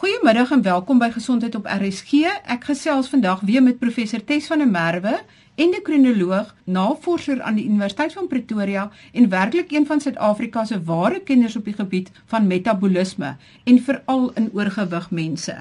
Goeiemiddag en welkom by Gesondheid op RSG. Ek gesels vandag weer met professor Tess van der Merwe, endokrinoloog, navorser aan die Universiteit van Pretoria en werklik een van Suid-Afrika se ware kenners op die gebied van metabolisme en veral in oorgewig mense.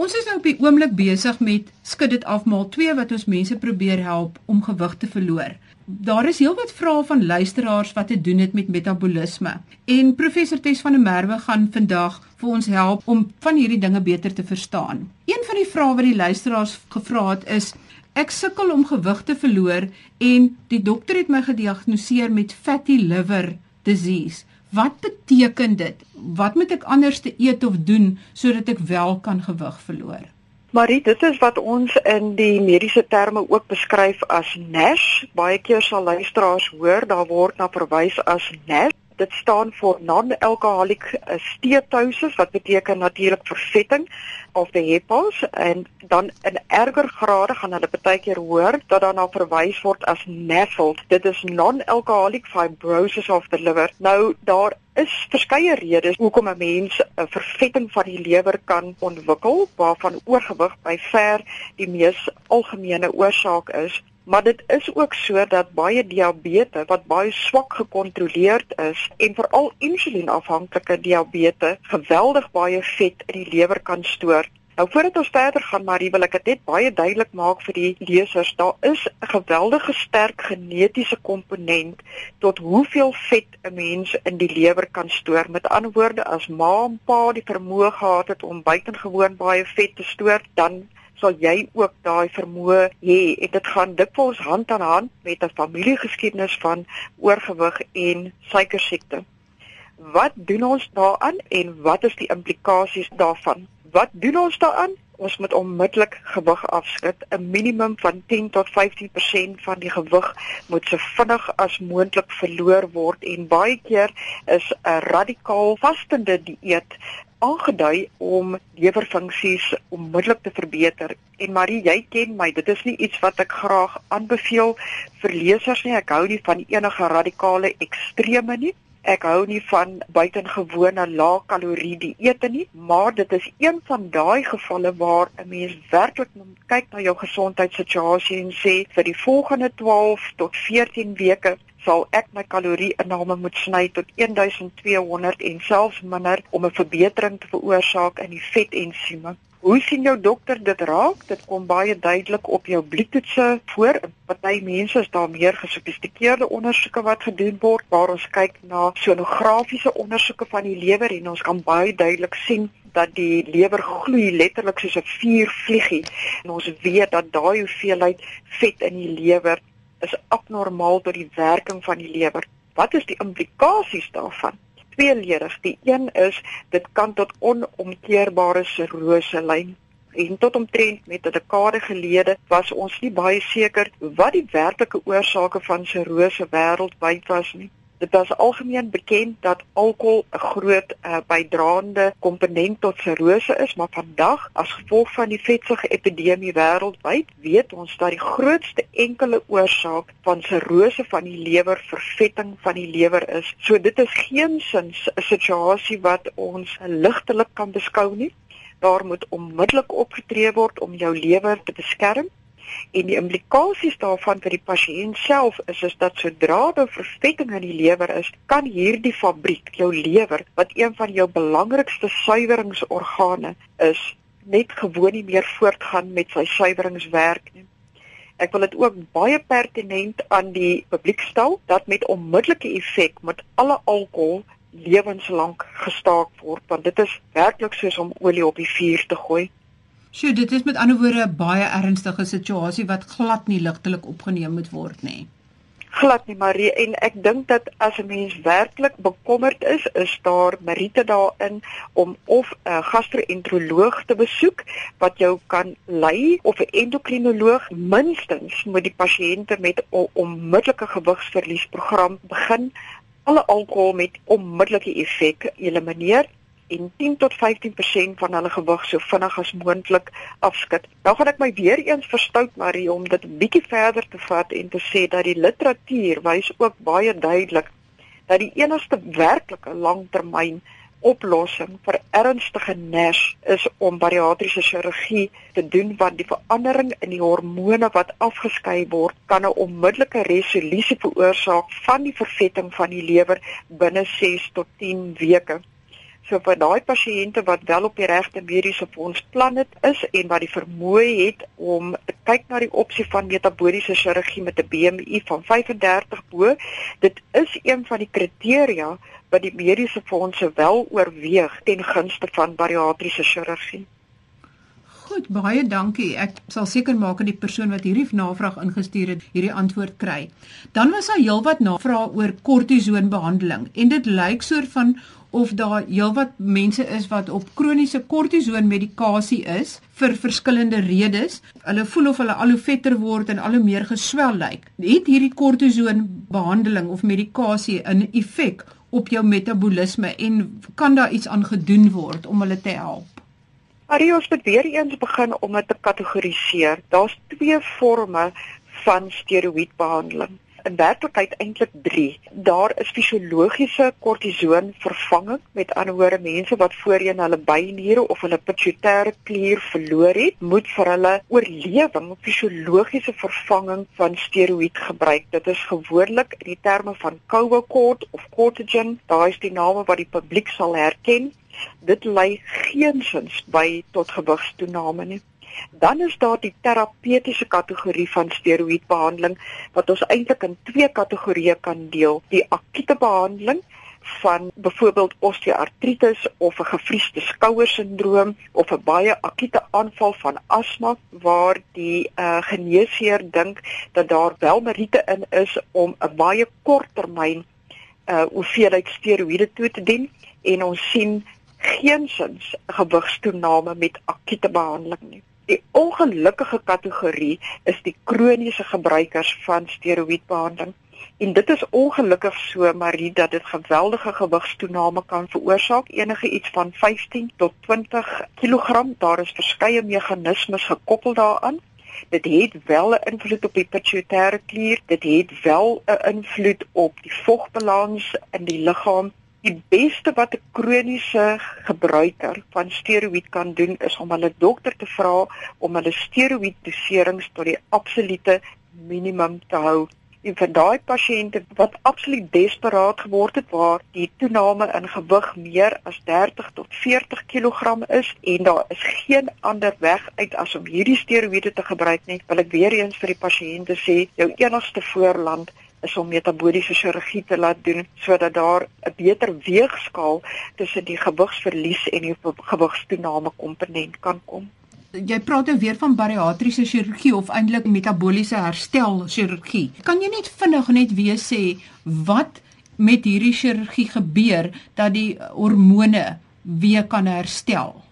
Ons is nou op die oomblik besig met skud dit afmaal 2 wat ons mense probeer help om gewig te verloor. Daar is heelwat vrae van luisteraars wat te doen het met metabolisme. En professor Tes van der Merwe gaan vandag vir ons help om van hierdie dinge beter te verstaan. Een van die vrae wat die luisteraars gevra het is: Ek sukkel om gewig te verloor en die dokter het my gediagnoseer met fatty liver disease. Wat beteken dit? Wat moet ek anders te eet of doen sodat ek wel kan gewig verloor? Marie, dit is wat ons in die mediese terme ook beskryf as NASH. Baie keer sal luisteraars hoor daar word na verwys as NASH. Dit staan vir non-alcoholic steatosis wat beteken natuurlik vervetting of the hepas en dan in erger grade gaan hulle baie keer hoor dat daarna verwys word as NAFLD. Dit is non-alcoholic fibrosis of the liver. Nou daar is verskeie redes hoekom 'n mens 'n vervetting van die lewer kan ontwikkel waarvan oorgewig by ver die mees algemene oorsaak is. Maar dit is ook so dat baie diabetes wat baie swak gekontroleerd is en veral insulienafhanklike diabetes geweldig baie vet in die lewer kan stoor. Nou voordat ons verder gaan, Marie, wil ek dit net baie duidelik maak vir die lesers, daar is 'n geweldige sterk genetiese komponent tot hoeveel vet 'n mens in die lewer kan stoor. Met ander woorde, as ma en pa die vermoë gehad het om buitengewoon baie vet te stoor, dan sal jy ook daai vermoë hê en dit gaan dikwels hand aan hand met 'n familiegeskiedenis van oorgewig en suikersiekte. Wat doen ons daaraan en wat is die implikasies daarvan? Wat doen ons daaraan? Ons moet onmiddellik gewig afskud. 'n Minimum van 10 tot 15% van die gewig moet so vinnig as moontlik verloor word en baie keer is 'n radikaal vastende dieet aangedui om lewerfunksies onmiddellik te verbeter. En Marie, jy ken my, dit is nie iets wat ek graag aanbeveel vir lesers nie. Ek hou nie van enige radikale extreme nie. Ek hou nie van buitengewone lae kalorie dieete nie, maar dit is een van daai gevalle waar 'n mens werklik moet kyk na jou gesondheidssituasie en sê vir die volgende 12 tot 14 weke sal ek my kalorieinname moet sny tot 1200 en selfs minder om 'n verbetering te veroorsaak in die vetensieme. Hoe sien jou dokter dit raak? Dit kom baie duidelik op jou bloedtoetse voor. Party mense is daar meer gesofistikeerde ondersoeke wat gedoen word waar ons kyk na sonografiese ondersoeke van die lewer en ons kan baie duidelik sien dat die lewer gloei letterlik soos 'n vuurvliegie en ons weet dat daai hoeveelheid vet in die lewer is abnormaal tot die werking van die lewer. Wat is die implikasies daarvan? Tweeledig. Die een is dit kan tot onomkeerbare sirrose lei. En tot omtrent met 'n dekade gelede was ons nie baie seker wat die werklike oorsake van sirrose wêreldwyd was nie. Dit was algemeen bekend dat alkohol 'n groot uh, bydraende komponent tot sirrose is, maar vandag as gevolg van die vetsugepidemie wêreldwyd, weet ons dat die grootste enkele oorsaak van sirrose van die lewer vervetting van die lewer is. So dit is geensins 'n situasie wat ons ligtelik kan beskou nie. Daar moet onmiddellik opgetree word om jou lewer te beskerm en die implikasies daarvan vir die pasiënt self is is dat sodra daar vervetting in die lewer is, kan hierdie fabriek, jou lewer, wat een van jou belangrikste suiweringsorgane is, net gewoon nie meer voortgaan met sy suiweringswerk nie. Ek wil dit ook baie pertinent aan die publiek stel dat met onmiddellike effek met alle alkohol lewenslank gestaak word want dit is werklik soos om olie op die vuur te gooi. Sjoe, dit is met ander woorde 'n baie ernstige situasie wat glad nie ligtelik opgeneem moet word nie. Glad nie, Marie, en ek dink dat as 'n mens werklik bekommerd is, is daar meriete daarin om of 'n gastro-enteroloog te besoek wat jou kan lei of 'n endokrinoloog minstens moet die pasiënte met 'n onmiddellike gewigsverliesprogram begin. Alle alkohol met onmiddellike effek elimineer en 10 tot 15% van hulle gewig so vinnig as moontlik afskud. Nou gaan ek my weer eens verstout Marie om dit bietjie verder te vat en te sê dat die literatuur wys ook baie duidelik dat die enigste werklike langtermyn oplossing vir ernstige NASH is om bariatriese chirurgie te doen want die verandering in die hormone wat afgeskei word kan 'n onmiddellike resolusie veroorsaak van die vervetting van die lewer binne 6 tot 10 weke. So vir daai pasiënte wat wel op die regte mediese fondsplan het is en wat die vermoë het om kyk na die opsie van metabooliese chirurgie met 'n BMI van 35 bo, dit is een van die kriteria wat die mediese fondse wel oorweeg ten gunste van bariatriese chirurgie. Goed, baie dankie. Ek sal seker maak dat die persoon wat hierdie navraag ingestuur het, hierdie antwoord kry. Dan was daar heelwat navrae oor kortisoonbehandeling en dit lyk soort van of daar heelwat mense is wat op kroniese kortison medikasie is vir verskillende redes. Hulle voel of hulle al hoe vetter word en al hoe meer geswel lyk. Het hierdie kortison behandeling of medikasie 'n effek op jou metabolisme en kan daar iets aan gedoen word om hulle te help? Arios het weer eens begin om dit te kategoriseer. Daar's twee forme van steroïdbehandeling in werklikheid eintlik 3. Daar is fisiologiese kortison vervanging met ander woorde mense wat voorheen hulle byniere of hulle pituitêre klier verloor het, moet vir hulle oorlewing fisiologiese vervanging van steroïd gebruik. Dit is gewoonlik in die terme van Covacort of Cortigen. Daai is die name wat die publiek sal herken. Dit lei geensins by tot gewigstoename nie. Dan is daar die terapeutiese kategorie van steroïdbehandeling wat ons eintlik in twee kategorieë kan deel. Die akute behandeling van byvoorbeeld osteoartritis of 'n gefriesde skouersindroom of 'n baie akute aanval van asma waar die uh, geneesheer dink dat daar wel meriete in is om 'n baie kort termyn uh hoeveelheid steroïde toe te dien en ons sien geensins gewigstoename met akute behandeling nie. Die ongelukkige kategorie is die kroniese gebruikers van steroïdbehandeling. En dit is ongelukkig so Marie dat dit geweldige gewigstoename kan veroorsaak, enige iets van 15 tot 20 kg. Daar is verskeie meganismes gekoppel daaraan. Dit het wel 'n invloed op die pituitêre klier, dit het wel 'n invloed op die vogbalans in die liggaam Die beste wat 'n kroniese gebruiker van steroïd kan doen is om hulle dokter te vra om hulle steroïd doserings tot die absolute minimum te hou. En vir daai pasiënte wat absoluut desperaat geword het waar die toename in gewig meer as 30 tot 40 kg is en daar is geen ander weg uit as om hierdie steroïde te gebruik nie, wil ek weer eens vir die pasiënte sê, jou enigste voorland is om metabooliese chirurgie te laat doen sodat daar 'n beter weegskaal tussen die gewigsverlies en die gewigstoename komponent kan kom. Jy praat nou weer van bariatriese chirurgie of eintlik metabooliese herstel chirurgie. Kan jy net vinnig net weer sê wat met hierdie chirurgie gebeur dat die hormone weer kan herstel?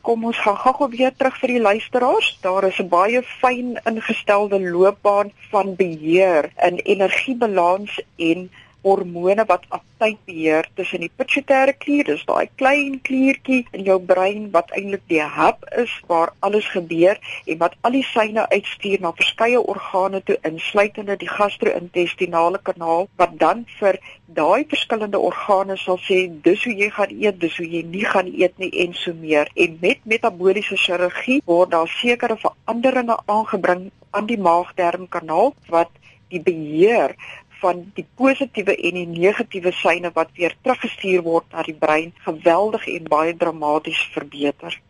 Kom ons gaan gou weer terug vir die luisteraars. Daar is 'n baie fyn ingestelde loopbaan van beheer in energiebalans en hormone wat aptyd beheer tussen die pituitêre klier, dis daai klein kliertjie in jou brein wat eintlik die hub is waar alles gebeur en wat al die syne uitstuur na verskeie organe toe insluitende die gastro-intestinale kanaal wat dan vir daai verskillende organe sal sê dis hoe jy gaan eet, dis hoe jy nie gaan eet nie en so meer. En met metabooliese chirurgie word daar sekere veranderinge aangebring aan die maag-darmkanaal wat die beheer van die positiewe en die negatiewe syne wat weer teruggestuur word na die brein geweldig en baie dramaties verbeter.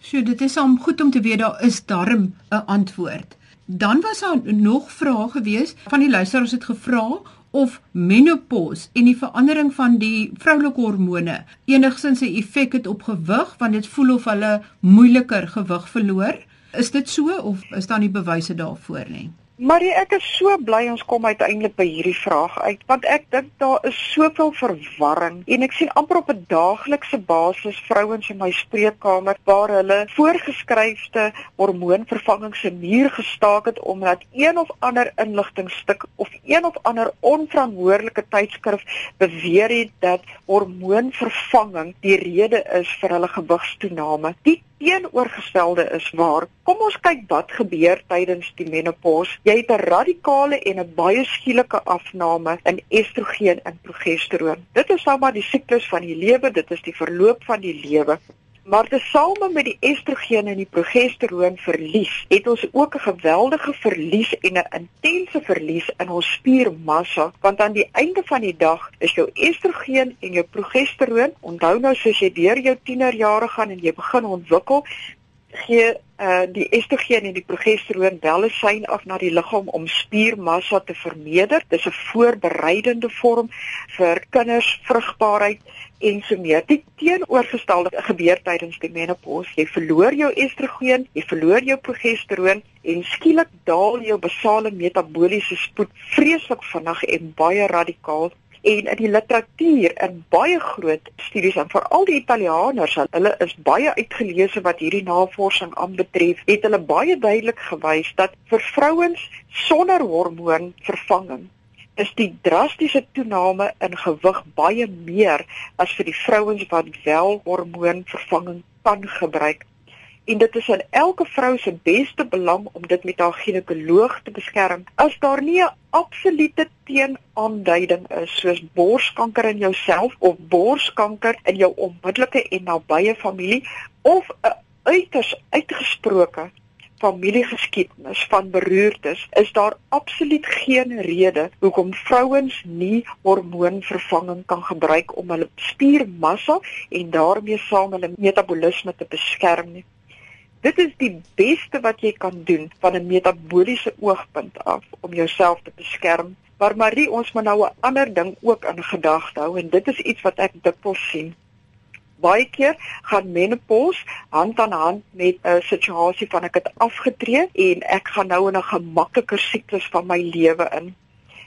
So dit is om goed om te weet daar is darm 'n antwoord. Dan was daar nog vrae gewees van die luisteraars het gevra of menopause en die verandering van die vroulike hormone enigsins 'n effek het op gewig want dit voel of hulle moeiliker gewig verloor. Is dit so of is daar nie bewyse daarvoor nie? Marie, ek is so bly ons kom uiteindelik by hierdie vraag uit want ek dink daar is soveel verwarring en ek sien amper op 'n daaglikse basis vrouens in my spreekkamer waar hulle voorgeskrewe hormoonvervanging se muur gestaak het omdat een of ander inligtingstuk of een of ander onverantwoordelike tydskrif beweer het dat hormoonvervanging die rede is vir hulle gewigstoename. Die teenoorgestelde is waar. Kom ons kyk wat gebeur tydens die menopause. Jy het 'n radikale en 'n baie skielike afname in estrogen en progesteroon. Dit is nou maar die siklus van die lewe, dit is die verloop van die lewe. Maar tesame met die estrogen en die progesteroon verlies, het ons ook 'n geweldige verlies en 'n intense verlies in ons spiermassa, want aan die einde van die dag is jou estrogen en jou progesteroon, onthou nou soos jy deur jou tienerjare gaan en jy begin ontwikkel, gee uh die estrogen en die progesteroon wel 'n sein af na die liggaam om spiermassa te vermeerder. Dis 'n voorbereidende vorm vir kinders vrugbaarheid en so meer. Die teenoorgestelde gebeur tydens die menopause. Jy verloor jou estrogen, jy verloor jou progesteroon en skielik daal jou basale metabooliese spoed vreeslik vinnig en baie radikaal. En in die literatuur in baie groot studies en veral die Italianers, hulle is baie uitgeleese wat hierdie navorsing aanbetref, het hulle baie duidelik gewys dat vir vrouens sonder hormoonvervanging is die drastiese toename in gewig baie meer as vir die vrouens wat wel hormoonvervanging kan gebruik. En dit is in elke vrou se beste belang om dit met haar ginekoloog te beskerm. As daar nie 'n absolute teenaanduiding is soos borskanker in jouself of borskanker in jou onmiddellike en nabye familie of 'n uiters uitgesproke familiegeskiedenis van beroertes is daar absoluut geen rede hoekom vrouens nie hormoonvervanging kan gebruik om hulle spiermassa en daarmee saam hulle metabolisme te beskerm nie. Dit is die beste wat jy kan doen van 'n metabooliese oogpunt af om jouself te beskerm. Maar Marie, ons moet nou 'n ander ding ook in gedagte hou en dit is iets wat ek dikwels sien baie keer gaan menopause hand aan hand met 'n situasie van ek het afgetree en ek gaan nou in 'n gemakliker siklus van my lewe in.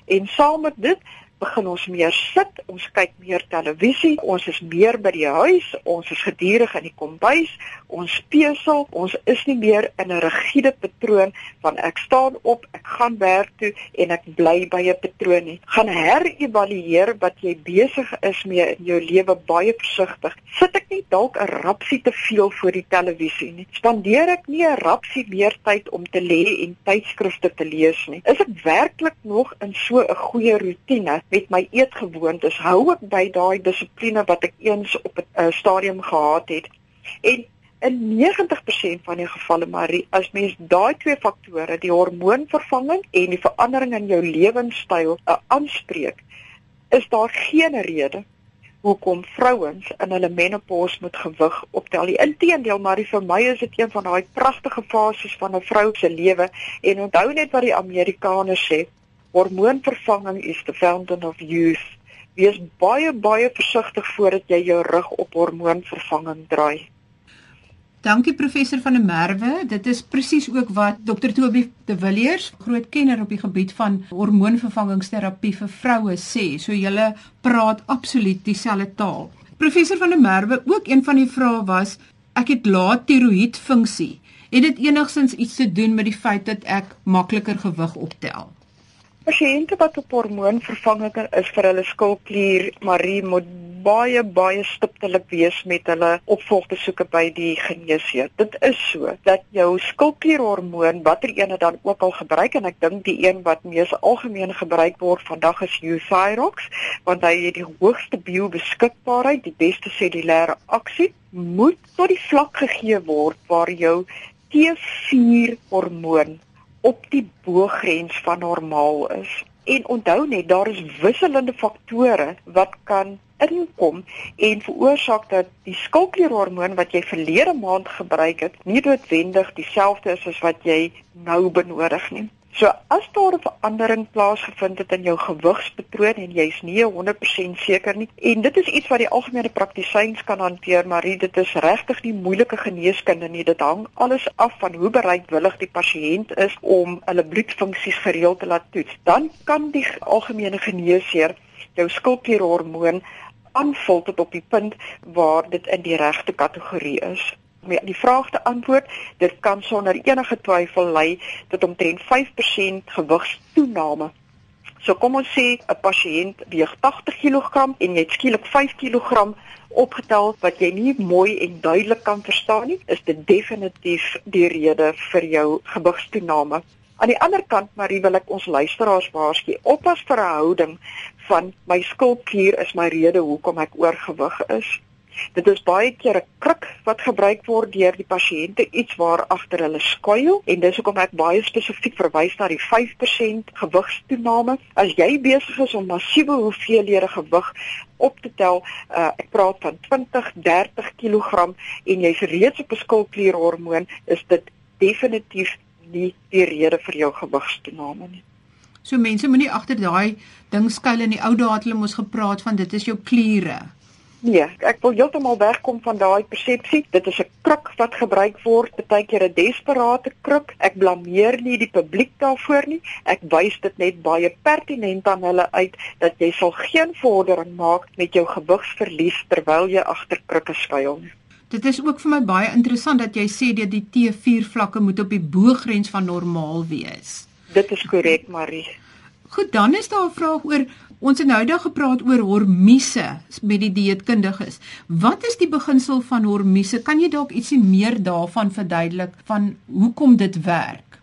En saam met dit begin ons meer sit, ons kyk meer televisie, ons is meer by die huis, ons is gedurig in die kombuis, ons spesel, ons is nie meer in 'n rigiede patroon van ek staan op, ek gaan werk toe en ek bly by 'n patroon nie. Gaan herëvalueer wat jy besig is mee in jou lewe baie versigtig. Sit ek nie dalk 'n rapsie te veel voor die televisie nie? Spandeer ek nie 'n rapsie meer tyd om te lê en tydskrifte te lees nie? Is ek werklik nog in so 'n goeie rotine met my eetgewoontes hou ek by daai dissipline wat ek eens op 'n uh, stadium gehad het. En in 90% van die gevalle Marie, as mens daai twee faktore, die hormoonvervanging en die verandering in jou lewenstyl uh, aanspreek, is daar geen rede hoekom vrouens in hulle menopause moet gewig optel. Inteendeel, maar vir my is dit een van daai pragtige fases van 'n vrou se lewe en onthou net wat die Amerikaners sê, hormoonvervanging is the fountain of youth. Wees baie baie versigtig voordat jy jou rug op hormoonvervanging draai. Dankie professor van der Merwe. Dit is presies ook wat Dr Toby de Villiers, groot kenner op die gebied van hormoonvervangingsterapie vir vroue sê. So julle praat absoluut dieselfde taal. Professor van der Merwe, ook een van die vrae was ek het laat tiroïed funksie. Het dit enigstens iets te doen met die feit dat ek makliker gewig optel? Pasiënte wat op hormoonvervanging is vir hulle skildklier, Marie moet baie baie stiptelik wees met hulle opvolgbesoeke by die geneesheer. Dit is so dat jou skildklierhormoon, watter ene dan ook al gebruik en ek dink die een wat mees algemeen gebruik word vandag is Euthyrox, want hy het die hoogste biobeskikbaarheid, die beste cellulêre aksie, moet tot die vlak gegee word waar jou T4 hormoon op die boogrens van normaal is. En onthou net, daar is wisselende faktore wat kan inkom en veroorsaak dat die skilklierhormoon wat jy verlede maand gebruik het, nie noodwendig dieselfde is as wat jy nou benodig nie. So as daar 'n verandering plaasgevind het in jou gewigspatroon en jy's nie 100% seker nie en dit is iets wat die algemene praktisyns kan hanteer maar dit is regtig nie moeilike geneeskunde nie. Dit hang alles af van hoe bereidwillig die pasiënt is om hulle bloedfunksies gereeld te laat toets. Dan kan die algemene geneesheer jou skilklierhormoon aanvul tot op die punt waar dit in die regte kategorie is om die vraag te antwoord, dit kan sonder enige twyfel lei tot omtrent 5% gewigstoename So kom ons sê 'n pasiënt weeg 80 kg en jy skielik 5 kg opgetel wat jy nie mooi en duidelik kan verstaan nie, is dit definitief die rede vir jou gewigstoename. Aan die ander kant, Marie, wil ek ons luisteraars waarsku, oppas vir 'n houding van my skildklier is my rede hoekom ek oorgewig is. Dit is baie keer 'n kruk wat gebruik word deur die pasiënte iets waar agter hulle skuil en dis hoekom ek baie spesifiek verwys na die 5% gewigstoename. As jy besig is om massiewe hoeveelhede gewig op te tel, uh, ek praat van 20, 30 kg en jy's reeds op 'n skildklierhormoon, is dit definitief nie die rede vir jou gewigstoename nie. So mense moenie agter daai ding skuil in die ou dae het hulle mos gepraat van dit is jou kliere. Nee, ek wil heeltemal wegkom van daai persepsie. Dit is 'n kruk wat gebruik word, baie keer 'n desperate kruk. Ek blameer nie die publiek daarvoor nie. Ek wys dit net baie pertinent aan hulle uit dat jy sal geen vordering maak met jou gewigsverlies terwyl jy agter krukke skuil nie. Dit is ook vir my baie interessant dat jy sê dat die T4 vlakke moet op die bo-grens van normaal wees. Dit is korrek, Marie. Goed, dan is daar 'n vraag oor Ons het nou daag gepraat oor hormiese met die dieetkundiges. Wat is die beginsel van hormiese? Kan jy dalk ietsie meer daarvan verduidelik van hoekom dit werk?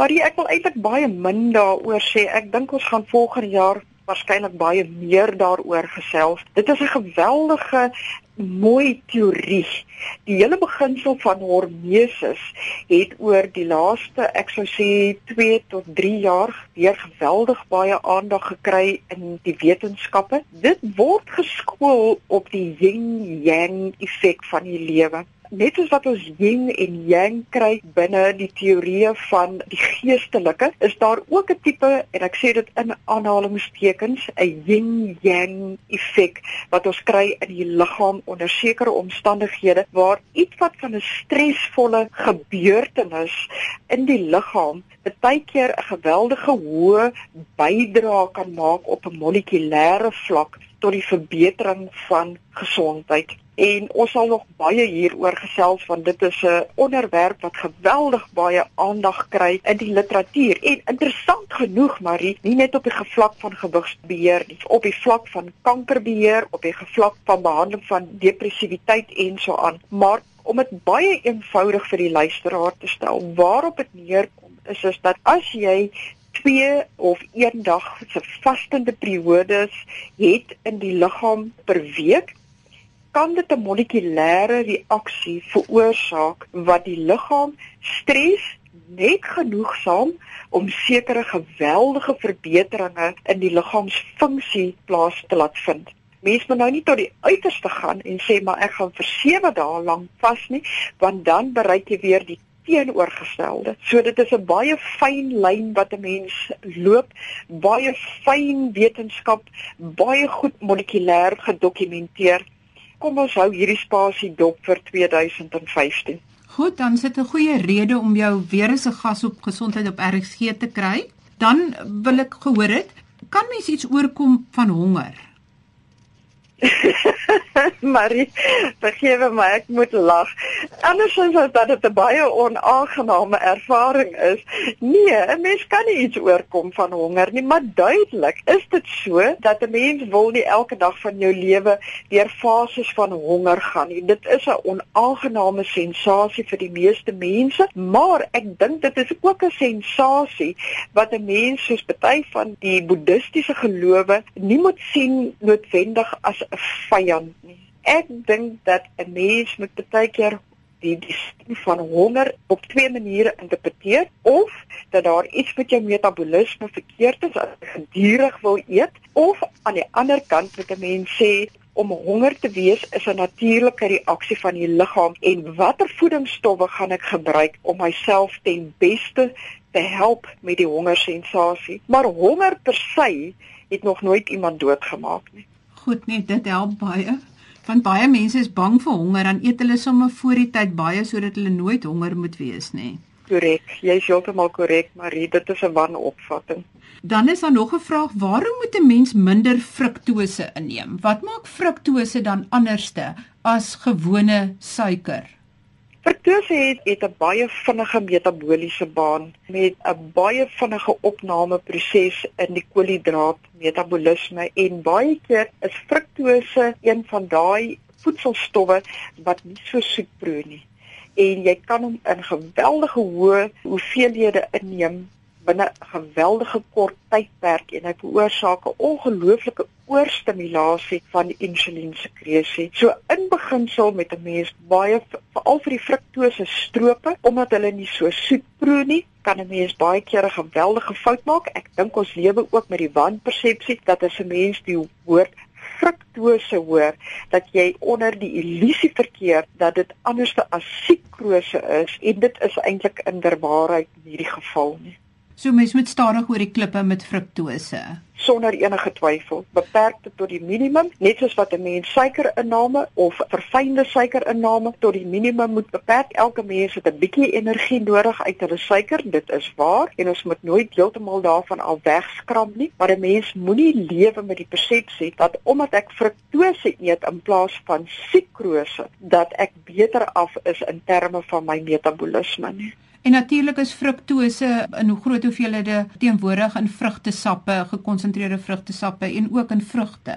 Maar ek wil eintlik baie min daaroor sê. Ek dink ons gaan volgende jaar waarskynlik baie meer daaroor gesels. Dit is 'n geweldige mooi teorie. Die hele beginsel van hormesis het oor die laaste, ek sou sê 2 tot 3 jaar weer geweldig baie aandag gekry in die wetenskappe. Dit word geskool op die yin-yang effek van die lewe net soos wat ons yin en yang kry binne die teorieë van die geestelike, is daar ook 'n tipe en ek sê dit in aanhalingstekens, 'n yin yang effek wat ons kry in die liggaam onder sekere omstandighede waar iets wat van 'n stresvolle gebeurtenis in die liggaam baie keer 'n geweldige hoë bydrae kan maak op 'n molekulêre vlak tot die verbetering van gesondheid. En ons sal nog baie hieroor gesels want dit is 'n onderwerp wat geweldig baie aandag kry in die literatuur. En interessant genoeg, Marie, nie net op die vlak van gewigsbeheer nie, op die vlak van kankerbeheer, op die vlak van behandeling van depressiwiteit en so aan, maar om dit baie eenvoudig vir die luisteraar te stel, waarop dit neerkom is is dat as jy twee of een dag se vastende periodes het in die liggaam per week kan dit 'n molekulêre reaksie veroorsaak wat die liggaam stres net genoegsaam om sekere geweldige verbeteringe in die liggaamsfunksie plaas te laat vind. Mens moet nou nie tot die uiterste gaan en sê maar ek gaan vir 7 dae lank vas nie, want dan bereik jy weer die teenoorgestelde. So dit is 'n baie fyn lyn wat 'n mens loop, baie fyn wetenskap, baie goed molekulêr gedokumenteer. Kom ons hou hierdie spasie dop vir 2015. Goed, dan sit 'n goeie rede om jou weer as 'n gas op gesondheid op RSG te kry. Dan wil ek gehoor het, kan mens iets oorkom van honger? Marie, vergewe my, ek moet lag. Andersins as dat dit 'n baie onaangename ervaring is. Nee, 'n mens kan nie iets oorkom van honger nie, maar duidelik is dit so dat 'n mens wil nie elke dag van jou lewe deur fases van honger gaan nie. Dit is 'n onaangename sensasie vir die meeste mense, maar ek dink dit is ook 'n sensasie wat 'n mens soos party van die boeddhistiese gelowe nie moet sien noodwendig as 'n vyand nie. Ek dink dat 'n mens moet baie keer die die van honger op twee maniere interpreteer. Of dat daar iets met jou metabolisme verkeerd is as jy gedurig wil eet of aan die ander kant moet 'n mens sê om honger te wees is 'n natuurlike reaksie van die liggaam en watter voedingsstowwe gaan ek gebruik om myself ten beste te help met die hongersensasie maar honger per se het nog nooit iemand doodgemaak nie goed net dit help baie. Want baie mense is bang vir honger dan eet hulle sommer voor die tyd baie sodat hulle nooit honger moet wees nie. Korrek. Jy is heeltemal korrek, Marie, dit is 'n wanopvatting. Dan is daar nog 'n vraag, waarom moet 'n mens minder fruktose inneem? Wat maak fruktose dan anderste as gewone suiker? Fruktose het, het 'n baie vinnige metabooliese baan met 'n baie vinnige opnameproses in die koolhidraat metabolisme en baie keer is fruktose een van daai voedselstowwe wat nie so soet proe nie. En jy kan hom in geweldige hoë hoeveelhede inneem binne 'n geweldige kort tydperk en hy veroorsaak 'n ongelooflike oorstimulasie van die insuliensekresie. So in beginsel met 'n mens baie veral vir die fruktose strope omdat hulle nie so soet proe nie, kan 'n mens baie keer 'n geweldige fout maak. Ek dink ons lewe ook met die wanpersepsie dat as 'n mens die woord fruktose hoor dat jy onder die illusie verkeer dat dit anders as sukrose is en dit is eintlik inderwaarheid in hierdie geval nie. So mens moet stadig oor die klippe met fruktose. Sonder enige twyfel, beperk dit tot die minimum, net soos wat 'n mens suikerinname of verfynde suikerinname tot die minimum moet beperk. Elke mens het 'n bietjie energie nodig uit hulle suiker, dit is waar, en ons moet nooit heeltemal daarvan al wegskram nie, maar 'n mens moenie lewe met die persepsie dat omdat ek fruktose eet in plaas van sukrose, dat ek beter af is in terme van my metabolisme nie. En natuurlik is fruktose in groot hoeveelhede teenwoordig in vrugtesappe, gekonsentreerde vrugtesappe en ook in vrugte.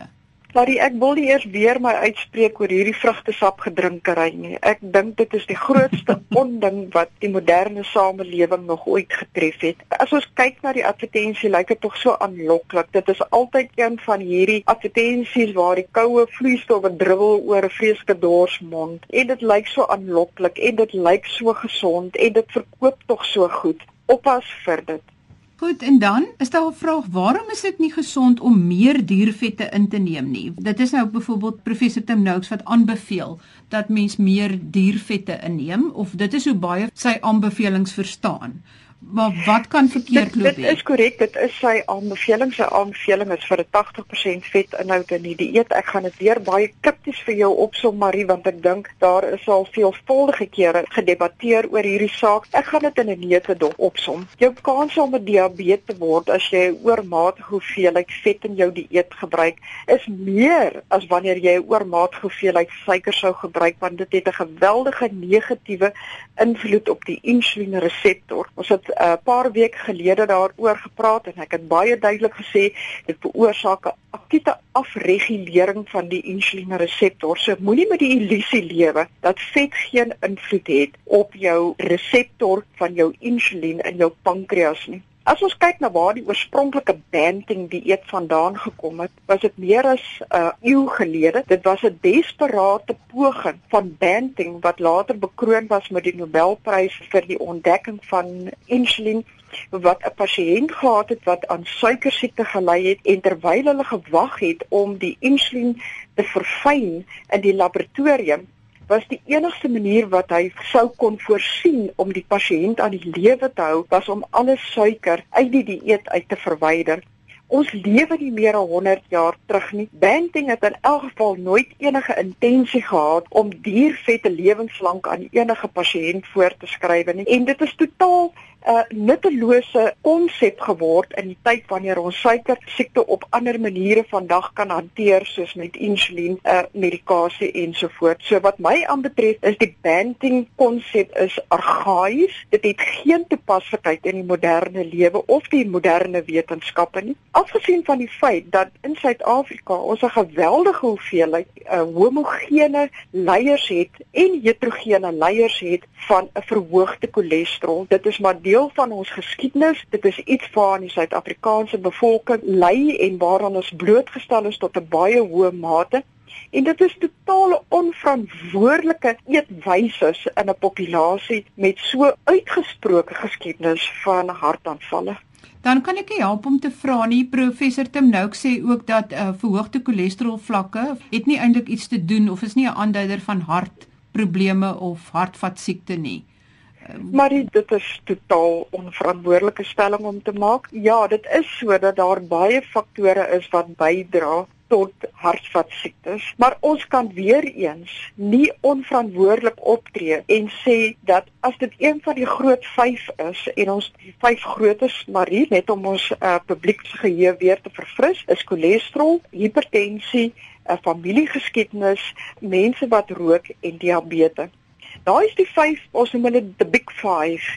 Larry, ek wil nie eers weer my uitspreek oor hierdie vrugtesap gedrinkery nie. Ek dink dit is die grootste onding wat die moderne samelewing nog ooit getref het. As ons kyk na die advertensie, lyk dit tog so aanloklik. Dit is altyd een van hierdie advertensies waar die koue vloeistowwe druppel oor 'n vreeslike dorsmond en dit lyk so aanloklik en dit lyk so gesond en dit verkoop tog so goed. Oppas vir dit. Goed, en dan is daar 'n vraag, waarom is dit nie gesond om meer diervette in te neem nie? Dit is nou byvoorbeeld professor Tim Noakes wat aanbeveel dat mens meer diervette inneem of dit is hoe baie sy aanbevelings verstaan. Maar wat kan verkeerd loop? Dit, dit is korrek, dit is sy aanbeveling. Sy aanbeveling is vir 'n 80% vetinhoud in die dieet. Ek gaan dit weer baie kripties vir jou opsom Marie want ek dink daar is al veelvuldige kere gedebatteer oor hierdie saak. Ek gaan dit in 'n neutedop opsom. Jou kans om 'n diabetes te word as jy 'n oormatige hoeveelheid vet in jou dieet gebruik, is meer as wanneer jy 'n oormatige hoeveelheid suiker sou gebruik want dit het 'n geweldige negatiewe invloed op die insulienreseptor. Ons het 'n uh, paar weke gelede daaroor gepraat en ek het baie duidelik gesê dit veroorsaak 'n akute afregulering van die insulienreseptor. So moenie met die illusie lewe dat vet geen invloed het op jou reseptor van jou insulien in jou pankreas nie. As ons kyk na waar die oorspronklike banting dieet vandaan gekom het, was dit meer as 'n uh, eeu gelede. Dit was 'n desperate poging van banting wat later bekroon was met die Nobelprys vir die ontdekking van insulien wat 'n pasiënt gehad het wat aan suikersiekte gely het en terwyl hulle gewag het om die insulien te verfyn in die laboratorium was die enigste manier wat hy sou kon voorsien om die pasiënt aan die lewe te hou was om alle suiker uit die dieet uit te verwyder. Ons lewe nie meer as 100 jaar terug nie. Banting het in elk geval nooit enige intensie gehad om diervette lewenslank aan enige pasiënt voor te skryf nie. En dit is totaal 'n uh, nuttelose konsep geword in die tyd wanneer ons suiker siekte op ander maniere vandag kan hanteer soos met insulien, uh, medikasie ensovoorts. So wat my aanbetref is die banting konsep is argaïs. Dit het geen toepaslikheid in die moderne lewe of die moderne wetenskappe nie. Afgesien van die feit dat in Suid-Afrika ons 'n geweldige hoeveelheid uh, homogene leiers het en heterogene leiers het van 'n verhoogde cholesterol. Dit is maar deel van ons geskiedenis. Dit is iets waaraan die Suid-Afrikaanse bevolking ly en waaraan ons blootgestel is tot 'n baie hoë mate. En dit is totale onverantwoordelike eetwyse in 'n populasie met so uitgesproke geskiedenis van hartaanvalle. Dan kan ek help om te vra nie professor Tim Nouk sê ook dat uh, verhoogde cholesterol vlakke het nie eintlik iets te doen of is nie 'n aanduider van hartprobleme of hartvaskiekte nie. Maar dit is totaal onverantwoordelike stelling om te maak. Ja, dit is so dat daar baie faktore is wat bydra tot hartvaskiektes, maar ons kan weer eens nie onverantwoordelik optree en sê dat as dit een van die groot 5 is en ons die 5 grootes Marie net om ons uh, publieksgeheue weer te verfris, is cholesterol, hipertensie, 'n uh, familiegeskiedenis, mense wat rook en diabetes. Daai is die 5, ons noem hulle the big 5.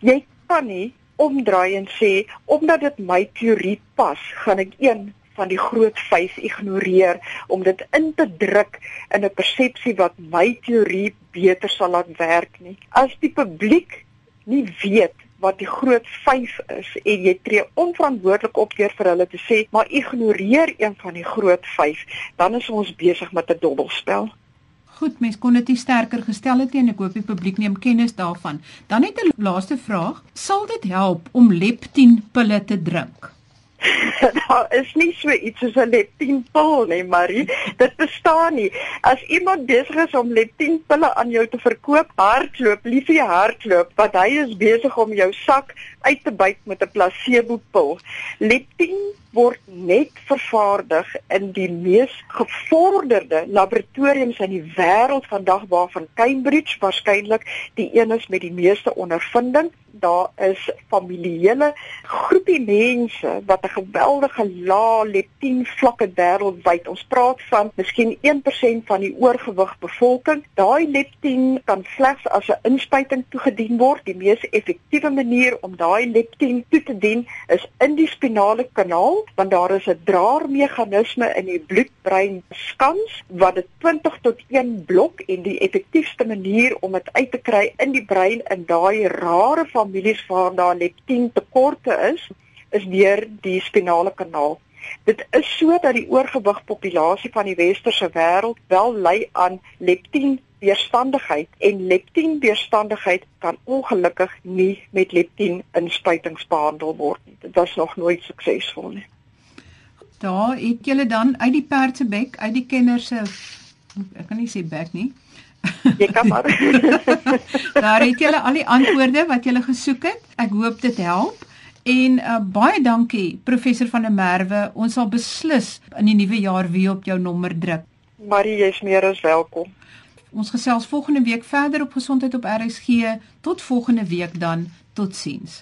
Jy kan nie omdraai en sê omdat dit my teorie pas, gaan ek een van die groot 5 ignoreer om dit in te druk in 'n persepsie wat my teorie beter sal laat werk nie. As die publiek nie weet wat die groot 5 is en jy tree onverantwoordelik op deur vir hulle te sê maar ignoreer een van die groot 5, dan is ons besig met 'n dobbelspel. Goed, mens kon dit nie sterker gestel het nie en ek hoop die publiek neem kennis daarvan. Dan net 'n laaste vraag, sal dit help om leptin pille te drink? daar is nie so iets soos 'n leptin pil nie, Marie. Dit bestaan nie. As iemand besig is om leptin pille aan jou te verkoop, hardloop, liefie hardloop, want hy is besig om jou sak uit te byt met 'n placebo pil. Leptin word net vervaardig in die mees gevorderde laboratoriums in die wêreld vandag waarvan Cambridge waarskynlik die een is met die meeste ondervinding. Daar is familiele groepie mense wat 'n geweldige lae leptin vlakke wêreldwyd. Ons praat van miskien 1% van die oorgewig bevolking. Daai leptin kan slegs as 'n inspuiting toegedien word. Die mees effektiewe manier om daai leptin toe te dien is in die spinale kanaal want daar is 'n draermeganisme in die bloedbrein skans wat dit 20 tot 1 blok en die effektiefste manier om dit uit te kry in die brein in daai rare families waar daar leptin tekorte is is deur die spinale kanaal. Dit is so dat die oorgewig populasie van die westerse wêreld wel ly aan leptin weerstandigheid en leptin weerstandigheid kan ongelukkig nie met leptin inspuitings behandel word nie. Dit was nog nooit suksesvol nie. Daar het julle dan uit die perd se bek, uit die kenner se ek kan nie sê bek nie. Jy kan maar. Daar het julle al die antwoorde wat julle gesoek het. Ek hoop dit help. En uh, baie dankie professor van der Merwe. Ons sal beslis in die nuwe jaar weer op jou nommer druk. Marie, jy's meer as welkom. Ons gesels volgende week verder op gesondheid op RSG. Tot volgende week dan. Totsiens.